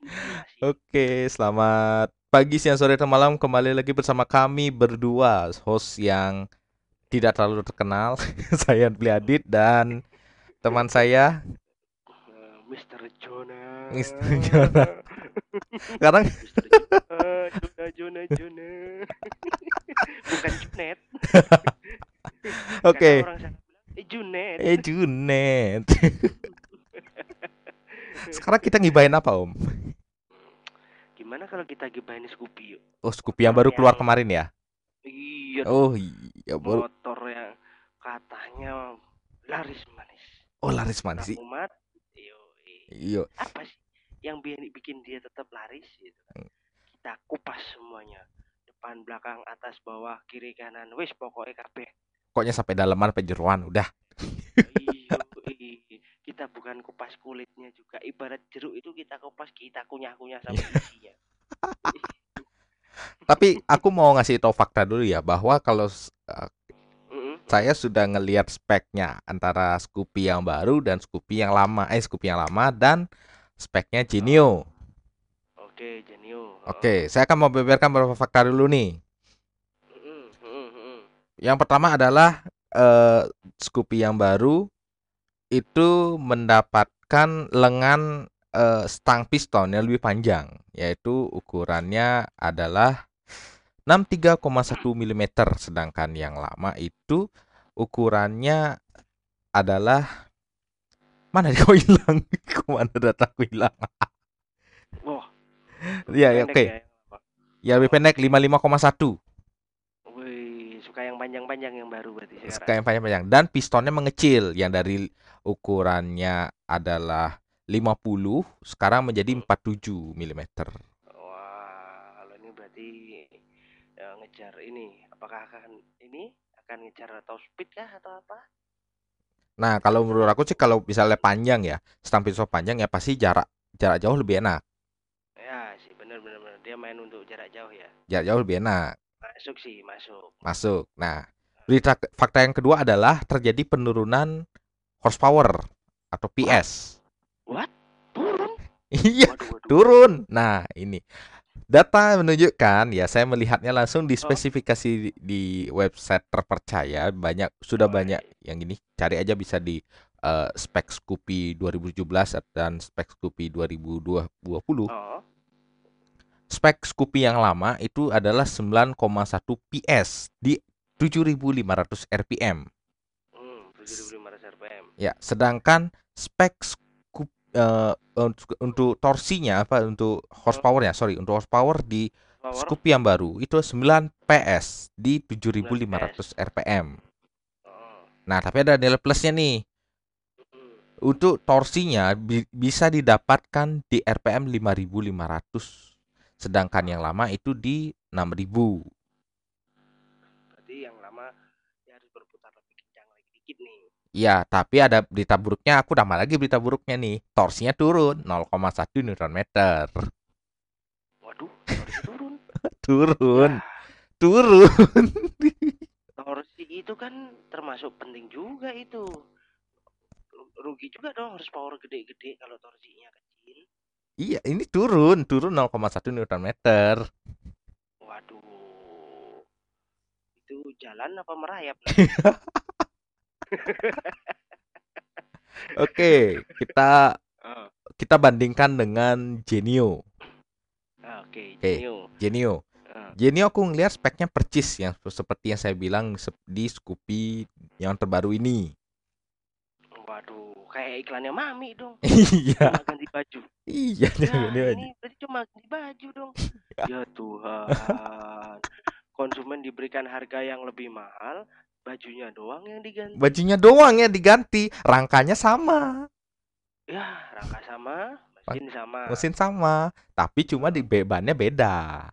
Oke, selamat pagi, siang, sore, atau malam. Kembali lagi bersama kami berdua, host yang tidak terlalu terkenal. saya Andri Adit dan teman saya, Eh, Mr. Jonah. Mr. Jonah. sekarang Mr. Jonah, Jonah. Bukan Junet. Oke. Eh Junet. eh Junet. Sekarang kita ngibain apa, Om? Gimana kalau kita gibahin Scoopy yuk? Oh, Scoopy yang baru keluar kemarin ya? Iya, Oh, iya baru. motor yang katanya laris manis. Oh, laris manis sih. Umat, Iya. apa sih yang bi- bikin dia tetap laris gitu kan? Kita kupas semuanya. Depan, belakang, atas, bawah, kiri, kanan. Wis pokoknya kabeh. Pokoknya sampai dalaman, sampai jeruan, udah. Iyo, i- kita bukan kupas kulitnya juga. Ibarat jeruk itu kita kupas, kita kunyah-kunyah sampai isinya. Tapi aku mau ngasih tau fakta dulu ya bahwa kalau uh, Mm-mm. saya sudah ngelihat speknya antara Scoopy yang baru dan Scoopy yang lama. Eh, Scoopy yang lama dan speknya Genio. Oke, Genio. Oke, saya akan mau beberkan beberapa fakta dulu nih. Mm-mm. Yang pertama adalah eh, Scoopy yang baru itu mendapatkan lengan eh, stang piston yang lebih panjang, yaitu ukurannya adalah 63,1 mm, sedangkan yang lama itu ukurannya adalah mana dia kok hilang? Ke mana dataku hilang? Wah. Iya, ya, pendek oke. ya, Pak. Ya lebih pendek 55,1 Wih, suka yang panjang-panjang yang baru berarti sekarang. Suka yang panjang-panjang dan pistonnya mengecil yang dari ukurannya adalah 50 sekarang menjadi 47 mm. Wah, kalau ini berarti ya, ngejar ini. Apakah akan ini akan ngejar top speed kah atau apa? Nah, kalau menurut aku sih kalau misalnya panjang ya, stang piston panjang ya pasti jarak jarak jauh lebih enak. Ya sih, bener bener bener. Dia main untuk jarak jauh ya. Jarak jauh lebih enak. Masuk sih, masuk. Masuk. Nah, berita fakta yang kedua adalah terjadi penurunan horsepower atau PS. What? Turun? Iya, turun. Nah, ini data menunjukkan ya saya melihatnya langsung di spesifikasi di, di website terpercaya banyak sudah Oh, banyak yang ini cari aja bisa di eh, spek Scoopy 2017 dan spek Scoopy 2020. Oh, Spek Scoopy yang lama itu adalah 9,1 PS di 7500 RPM. Hmm, 7500 RPM. Ya, sedangkan spek Scoop, eh, untuk, torsinya apa untuk horsepowernya, sorry, untuk horsepower di Power? Scoopy yang baru itu 9 PS di 7500 RPM. Oh. Nah, tapi ada nilai plusnya nih. Hmm. Untuk torsinya bi- bisa didapatkan di RPM 5500. Sedangkan yang lama itu di 6000. Berarti yang lama dia harus berputar lebih kencang lagi dikit nih. Ya, tapi ada berita buruknya. Aku tambah lagi berita buruknya nih. Torsinya turun 0,1 Newton meter. Waduh, turun. Turun, Ya, turun. torsi itu kan termasuk penting juga itu. Rugi juga dong harus power gede-gede kalau torsinya kecil. Iya, ini turun, turun 0,1 Newton meter. Waduh. Itu jalan apa merayap? Oke, kita Oh, kita bandingkan dengan Genio. Oke, Oke. Genio. Genio. Ah. Genio aku ngelihat speknya percis yang seperti yang saya bilang di Scoopy yang terbaru ini. Waduh, kayak iklannya Mami dong. Iya, Cuma ganti baju. iya, Ya, Genio aja. ini berarti cuma ganti baju dong. Ya Tuhan. Konsumen diberikan harga yang lebih mahal, bajunya doang yang diganti. Bajunya doang ya diganti, rangkanya sama, Ya, rangka sama, mesin sama. mesin sama, tapi cuma di bebannya beda.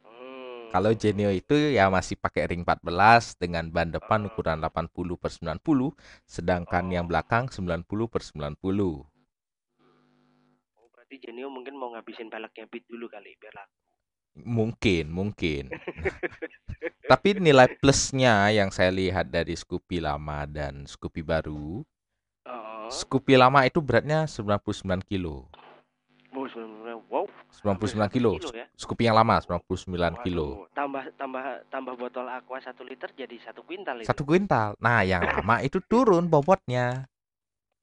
Hmm. Kalau Genio itu ya masih pakai ring 14 dengan ban depan Oh. ukuran 80 per 90, sedangkan yang Oh. belakang 90 per 90. Oh, berarti Genio mungkin mau ngabisin peleknya Beat dulu kali biar laku. Mungkin, mungkin. Tapi nilai plusnya yang saya lihat dari Scoopy lama dan Scoopy baru, Oh, Scoopy lama itu beratnya 99 kilo. oh, sebenarnya wow 99 Hampir kilo. 100 kilo ya. Scoopy yang lama 99 kilo. Waduh, tambah tambah tambah botol aqua satu liter jadi satu kuintal itu. Satu kuintal. Nah, yang lama itu turun bobotnya.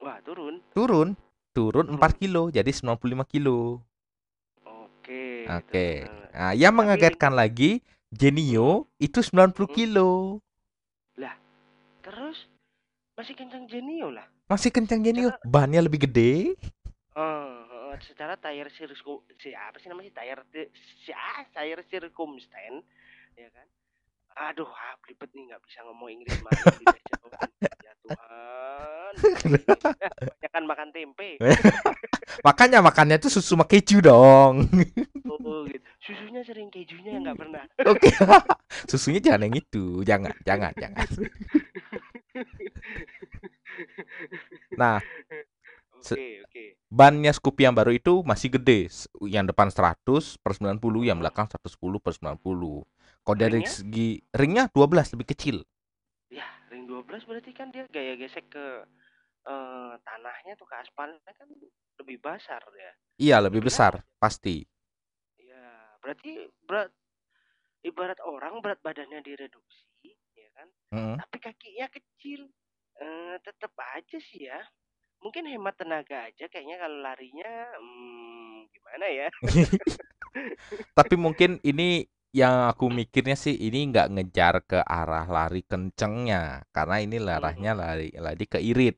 Wah turun. Turun. Turun 4 Turun. kilo jadi 95 kilo. Oke. Teman-teman. Nah, yang Tapi mengagetkan lagi Genio itu 90 Hmm. kilo. Terus masih kencang Genio lah. Masih kencang Genio. Bannya lebih gede. Oh, oh, secara tire sirku si apa sih namanya ti- si ah, tire circumstance ya kan aduh ah belibet nih nggak bisa ngomong Inggris jauhan. ya Tuhan Eh, kebanyakan makan tempe Makanya makannya tuh susu sama keju dong. oh, gitu. susunya sering kejunya yang nggak pernah Oke. Susunya jangan yang itu. Jangan, jangan, jangan. Nah, oke oke bannya Scoopy yang baru itu masih gede. Yang depan 100 per 90, yang belakang 110 per 90. Kalau dari Ringnya? segi ringnya 12 lebih kecil. ya ring 12 berarti kan dia gaya gesek ke eh, tanahnya tuh ke aspalnya kan lebih besar ya Iya, lebih besar, pasti. Ya, berarti berat ibarat orang berat badannya direduksi, ya kan? Mm. Tapi kakinya kecil. Eh, tetap aja sih ya. Mungkin hemat tenaga aja kayaknya kalau larinya hmm, gimana ya? Tapi mungkin ini yang aku mikirnya sih ini nggak ngejar ke arah lari kencengnya karena ini larahnya lari lari ke irit.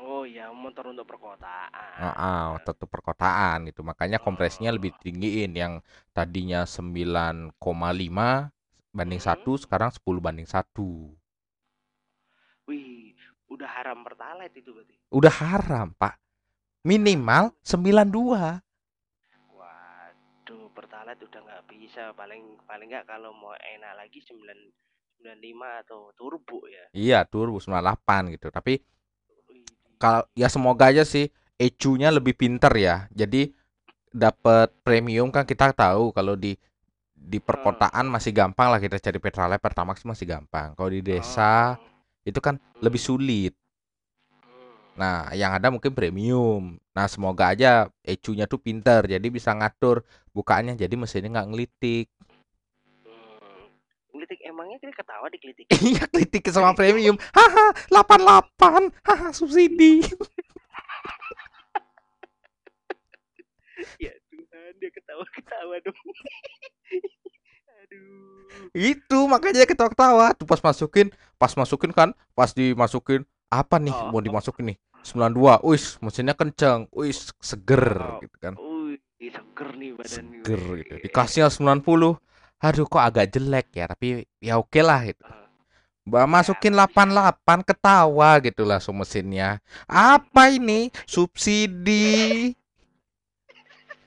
Oh ya, motor untuk perkotaan. Ah, tetap perkotaan itu makanya kompresinya lebih tinggiin yang tadinya 9,5 banding Mhm. satu sekarang 10 banding satu. Wih, udah haram pertalite itu berarti. Udah haram, Pak. Minimal 92. Pertalite udah nggak bisa. Paling paling nggak kalau mau enak lagi 9 95 atau turbo ya. Iya, turbo 98 gitu. Tapi Wih, kalau ya semoga aja sih ECU-nya lebih pinter ya. Jadi dapat premium kan kita tahu kalau di di perkotaan masih gampang lah kita cari Petralite Pertamax masih gampang. Kalau di desa itu kan lebih sulit. Nah, yang ada mungkin premium. Nah, semoga aja ECU-nya tuh pinter jadi bisa ngatur bukaannya jadi mesinnya nggak ngelitik. Hmm. Ngelitik emangnya kita ketawa dikelitik. Iya, ngelitik sama premium. Haha, 88. Haha, subsidi. ya Tuhan, dia ketawa-ketawa dong. Aduh. Itu makanya ketawa-ketawa tuh pas masukin, pas masukin kan, pas dimasukin apa nih Oh. mau dimasukin nih? 92. Wis, mesinnya kenceng. Wis, seger Oh. gitu kan. Wih, seger nih badan gue. Seger gitu. Dikasihnya 90. Aduh, kok agak jelek ya, tapi ya oke lah gitu. Ah. Mbak masukin 88 ketawa gitu langsung mesinnya. Apa ini? Subsidi.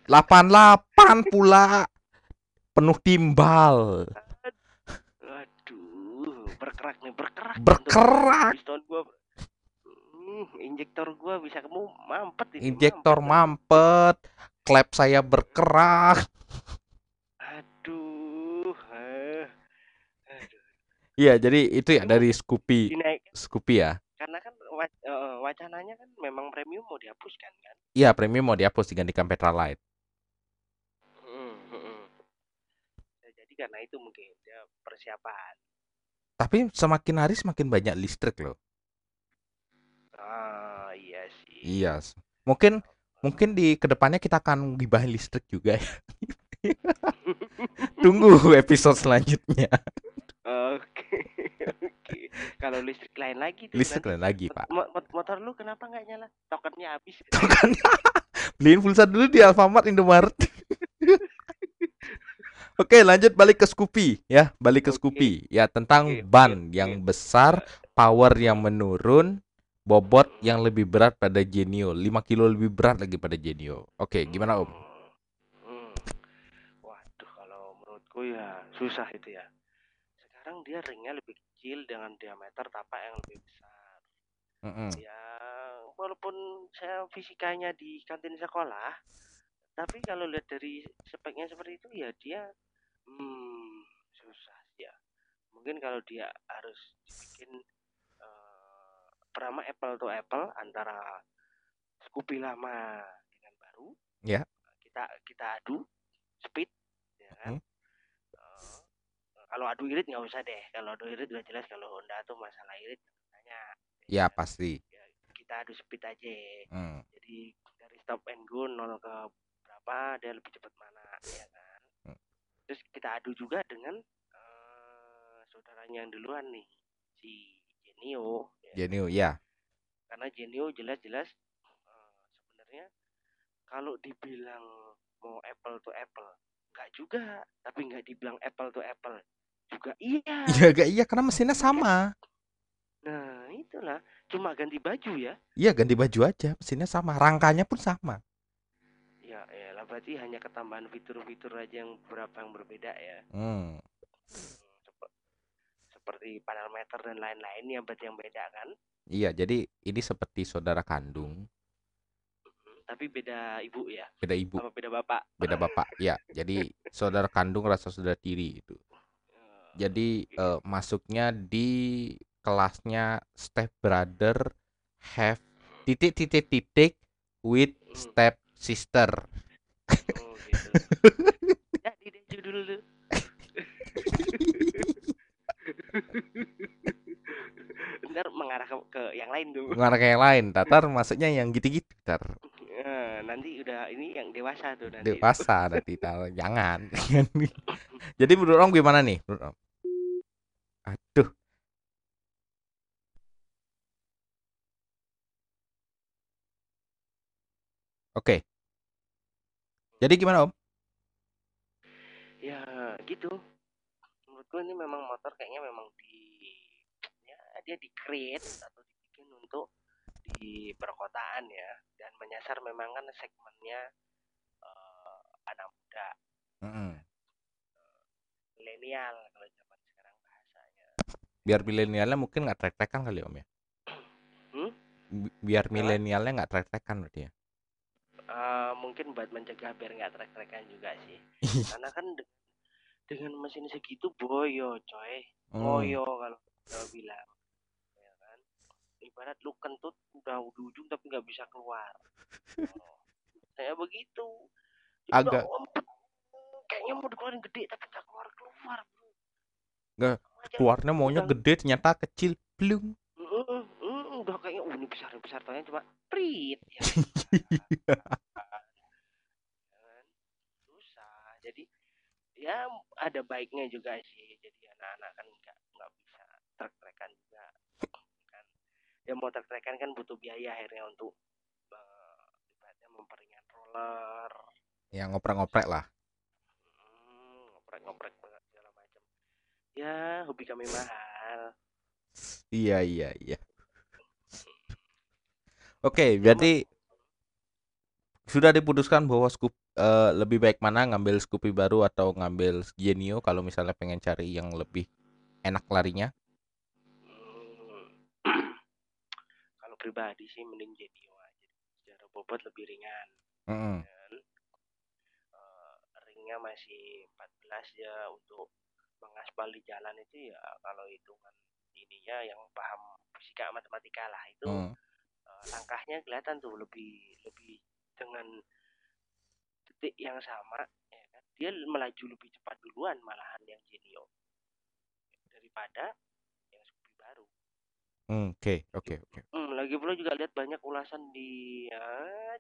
88 pula. Penuh timbal. Aduh, berkerak nih, berkerak. Berkerak. Piston gua Hmm, injektor gua bisa kamu mampet ini. Injektor mampet. mampet. Klep saya berkerak. Aduh. Iya, jadi itu ya dari Scoopy. Dinaik Scoopy ya. karena kan eh, wacananya kan memang premium mau dihapuskan kan. Iya, premium mau dihapus digantikan Petralite. Hmm, hmm. Ya, jadi karena itu mungkin dia persiapan. Tapi semakin hari semakin banyak listrik loh. Ah, iya sih. Iya. s- Mungkin mungkin di ke depannya kita akan gibahin listrik juga ya. Tunggu episode selanjutnya. Oke. Oke. Kalau listrik lain lagi tuh Listrik lain lagi, Pak. mo- mot- motor lu kenapa nggak nyala? Tokennya habis. Kan beliin pulsa dulu di Alfamart Indomaret. Oke, lanjut balik ke Scoopy ya, balik ke Oke. Scoopy. Ya, tentang oke, ban oke. yang besar, power yang menurun, bobot yang lebih berat pada Genio, 5 kilo lebih berat lagi pada Genio. Oke, gimana Om? Hmm. Waduh, kalau menurutku ya susah itu ya. Sekarang dia ringnya lebih kecil dengan diameter tapak yang lebih besar. Mm-mm. Ya, walaupun saya fisikanya di kantin sekolah, tapi kalau lihat dari speknya seperti itu ya dia hmm, susah ya. Mungkin kalau dia harus dibikin pertama apple to apple antara Scoopy lama dengan baru. Ya. Kita kita kita adu speed ya kan Hmm. Eh, kalau adu irit nggak usah deh kalau adu irit udah jelas kalau Honda tuh masalah irit tanya Ya pasti. kita adu speed aja Hmm. jadi dari stop and go 0 ke berapa dia lebih cepat mana ya kan Hmm. terus kita adu juga dengan eh, saudaranya yang duluan nih si Genio ya. Genio ya. karena Genio jelas-jelas eh, sebenarnya kalau dibilang mau apple to apple nggak juga tapi nggak dibilang apple to apple juga iya Iya gak iya karena mesinnya sama. nah itulah cuma ganti baju ya Iya ganti baju aja, mesinnya sama, rangkanya pun sama. ya ya lah berarti hanya ketambahan fitur-fitur aja yang beberapa yang berbeda ya Hmm. Sep- seperti panel meter dan lain-lain yang berarti yang beda kan? Iya, jadi ini seperti saudara kandung, Hmm, tapi beda ibu ya? Beda ibu, apa beda bapak? Beda bapak. Ya, jadi saudara kandung rasa saudara tiri itu. Eh, Jadi eh, masuknya di kelasnya step brother have titik titik titik with step sister. oh gitu jadi deh judul lu ntar mengarah ke, ke yang lain tuh Mengarah ke yang lain, tatar masuknya yang gitu-gitu, tar. Eh, nanti udah ini yang dewasa tuh nanti Dewasa nanti tar. Jangan. Jadi menurut Om gimana nih? Menurut Om? Aduh. Oke. Jadi gimana Om? ya gitu menurutku ini memang motor kayaknya memang di dia di create atau dibikin untuk di perkotaan ya dan menyasar memang kan segmennya eh, anak muda Mm-mm. milenial kalau zaman sekarang bahasanya Biar milenialnya mungkin nggak trek-trekan kali Om ya. Hmm? Bi- Biar milenialnya nggak trek-trekan berarti ya. Eh, mungkin buat mencegah biar nggak trek-trekan juga sih karena kan de- dengan mesin segitu boyo coy Hmm. ngoyo kalau kita bilang ibarat lu kentut udah di ujung tapi nggak bisa keluar. Oh, saya begitu. Jadi Agak- udah, "Oh, kayaknya mau dikeluarin gede tapi nggak keluar keluar bro. Nggak, Keluarnya maunya udah, gede ternyata kecil. Blung. "Mm, mm, mm, udah kayaknya oh, ini besar besar ternyata cuma prit ya. Kan? susah. Jadi ya ada baiknya juga sih. Jadi anak-anak kan nggak nggak bisa trek-trekan juga kan ya mau trek-trekan kan butuh biaya akhirnya untuk eh, ibaratnya memperingat roller Ya ngoprek-ngoprek lah. hmm, ngoprek-ngoprek segala macam ya hobi kami mahal Iya iya iya. Oke, berarti sudah diputuskan bahwa Scoop eh, lebih baik mana ngambil Scoopy baru atau ngambil Genio kalau misalnya pengen cari yang lebih enak larinya. Hmm. kalau pribadi sih mending Genio aja secara bobot lebih ringan Mm-mm. kan Eh, ringnya masih 14 ya untuk mengaspal di jalan itu ya kalau hitungan ininya yang paham fisika matematika lah itu Mm. eh, langkahnya kelihatan tuh lebih lebih dengan detik yang sama ya kan dia melaju lebih cepat duluan malahan yang Genio daripada Mm, Oke oke oke. Hmm, lagi pula juga lihat banyak ulasan di ya,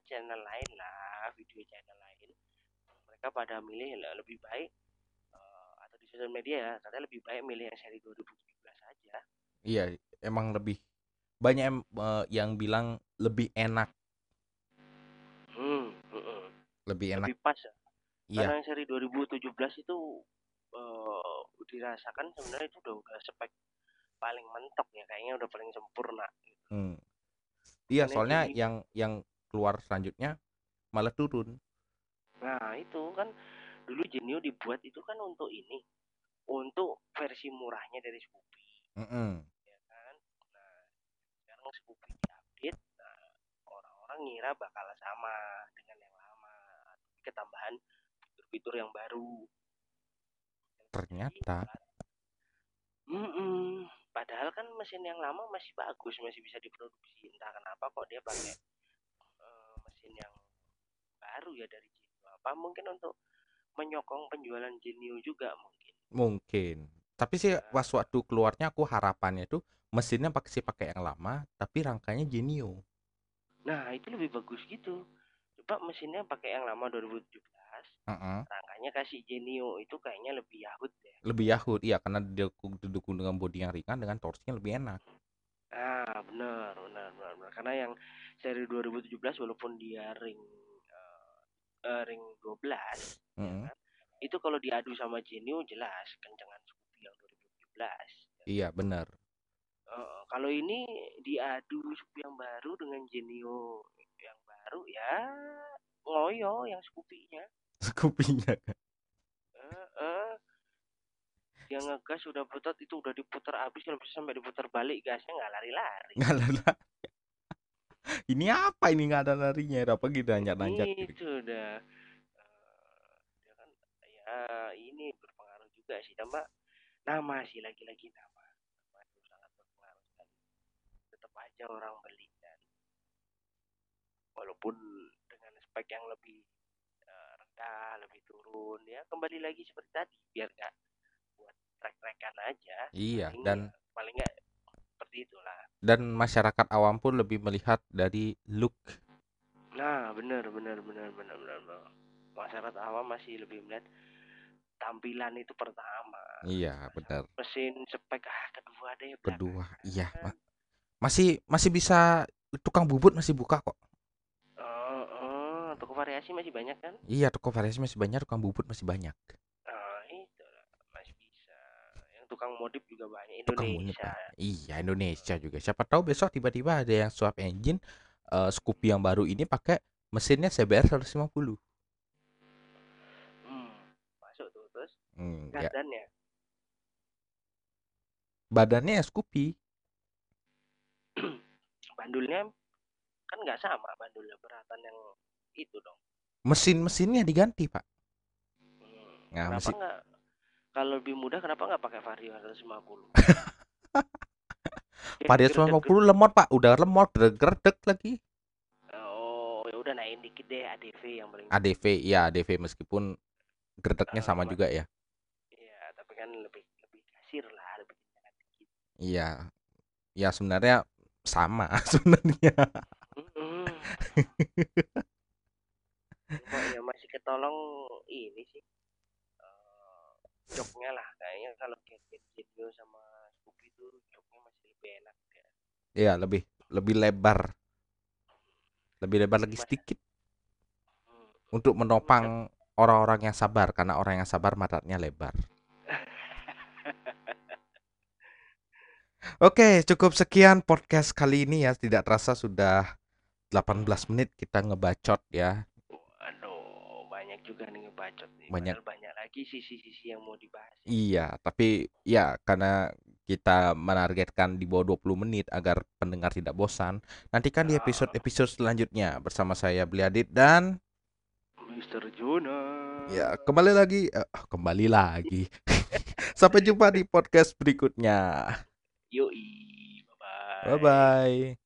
channel lain lah, video channel lain. Mereka pada milih le- lebih baik eh, atau di sosial media ya, katanya lebih baik milih yang seri 2017 aja. Iya emang lebih banyak em- eh, yang bilang lebih enak Hmm, mm-mm. lebih enak. lebih pas ya. Iya Karena yang seri 2017 itu eh, dirasakan sebenarnya itu udah udah spek paling mentok ya, kayaknya udah paling sempurna. Mm. Iya Karena soalnya ini- yang yang keluar selanjutnya malah turun. Nah, itu kan dulu Genio dibuat itu kan untuk ini, untuk versi murahnya dari Scoopy. Mm-mm. ya kan nah sekarang Scoopy diupdate nah orang-orang ngira bakal sama dengan yang lama ketambahan fitur-fitur yang baru Ternyata Mm-mm. Padahal kan mesin yang lama masih bagus masih bisa diproduksi. Entah kenapa kok dia pakai eh, mesin yang baru ya dari Genio apa mungkin untuk menyokong penjualan Genio juga mungkin. Mungkin. Tapi sih pas waktu keluarnya aku harapannya tuh mesinnya pakai sih pakai yang lama, tapi rangkanya Genio. nah itu lebih bagus gitu. Coba mesinnya pakai yang lama 2017 Heeh. rangkanya kasih Genio itu kayaknya lebih yahut ya Lebih Yahut, iya karena didukung, didukung dengan bodi yang ringan dengan torsinya lebih enak. ah benar benar benar, benar. karena yang seri 2017 walaupun dia ring eh, eh, ring 12 ya Heeh. kan itu kalau diadu sama Genio jelas kencengan Scoopy yang 2017 Iya benar. Eh, kalau ini diadu Scoopy yang baru dengan Genio yang baru ya ngoyo yang Scoopy-nya Scoopy-nya kan. Eh, eh. dia ngegas sudah putar itu udah diputar habis kalau bisa sampai diputar balik gasnya nggak lari-lari Nggak ada lari. Ini apa ini nggak ada larinya? Apa gitu nanjak-nanjak gitu. itu udah dia kan ya ini berpengaruh juga sih tambah nama sih lagi-lagi nama nama itu sangat berpengaruh sekali tetap aja orang beli dan walaupun dengan spek yang lebih rendah lebih turun ya kembali lagi seperti tadi biar nggak buat trek-trekan aja Iya, paling dan paling nggak seperti itulah dan masyarakat awam pun lebih melihat dari look. Nah, benar, benar, benar, benar, benar, benar. Masyarakat awam masih lebih melihat tampilan itu pertama. Iya, benar. Mesin spek ah kedua deh. Kedua, iya. Ma- Masih masih bisa tukang bubut masih buka kok. Variasi masih banyak kan? Iya, toko variasi masih banyak, tukang bubut masih banyak. Ah, itu masih bisa. Yang tukang modif juga banyak Tukang Indonesia. Pak. Iya, Indonesia juga. Siapa tahu besok tiba-tiba ada yang swap engine eh, Scoopy yang baru ini pakai mesinnya CBR 150. Hmm, masuk tuh terus Hmm, ya. Badannya ya Scoopy. Bandulnya kan nggak sama bandulnya beratan yang itu dong. Mesin-mesinnya diganti, Pak. Hmm, Nah, kenapa mesin- nggak kalau lebih mudah kenapa nggak pakai Vario 150? Biar Pada gredeg- 150 lemot, Pak. Udah lemot, gredek lagi. Oh, ya udah naikin dikit deh ADV yang paling. ADV, ya ADV meskipun gredeknya Ah, sama Ma- juga ya. Iya, tapi kan lebih lebih kasir lah, lebih dikit. Iya. Ya sebenarnya sama sebenarnya. Mm-mm. Cuma ketolong ini sih. eh, joknya lah kayaknya kalau Gadget Genio sama Scoopy itu joknya masih lebih enak ya. Iya, lebih lebih lebar. Lebih lebar lagi sedikit Hmm. untuk menopang orang-orang yang sabar karena orang yang sabar matanya lebar. Oke, cukup sekian podcast kali ini ya. Tidak terasa sudah 18 menit kita ngebacot ya. Juga nih ngebacot nih. Banyak. Padahal banyak lagi sisi-sisi yang mau dibahas. Iya, tapi ya karena kita menargetkan di bawah 20 menit agar pendengar tidak bosan. Nantikan di episode-episode selanjutnya bersama saya Bliadit dan Mr. Jonah. ya kembali lagi eh, kembali lagi. Sampai jumpa di podcast berikutnya. Yoi, bye-bye. Bye bye.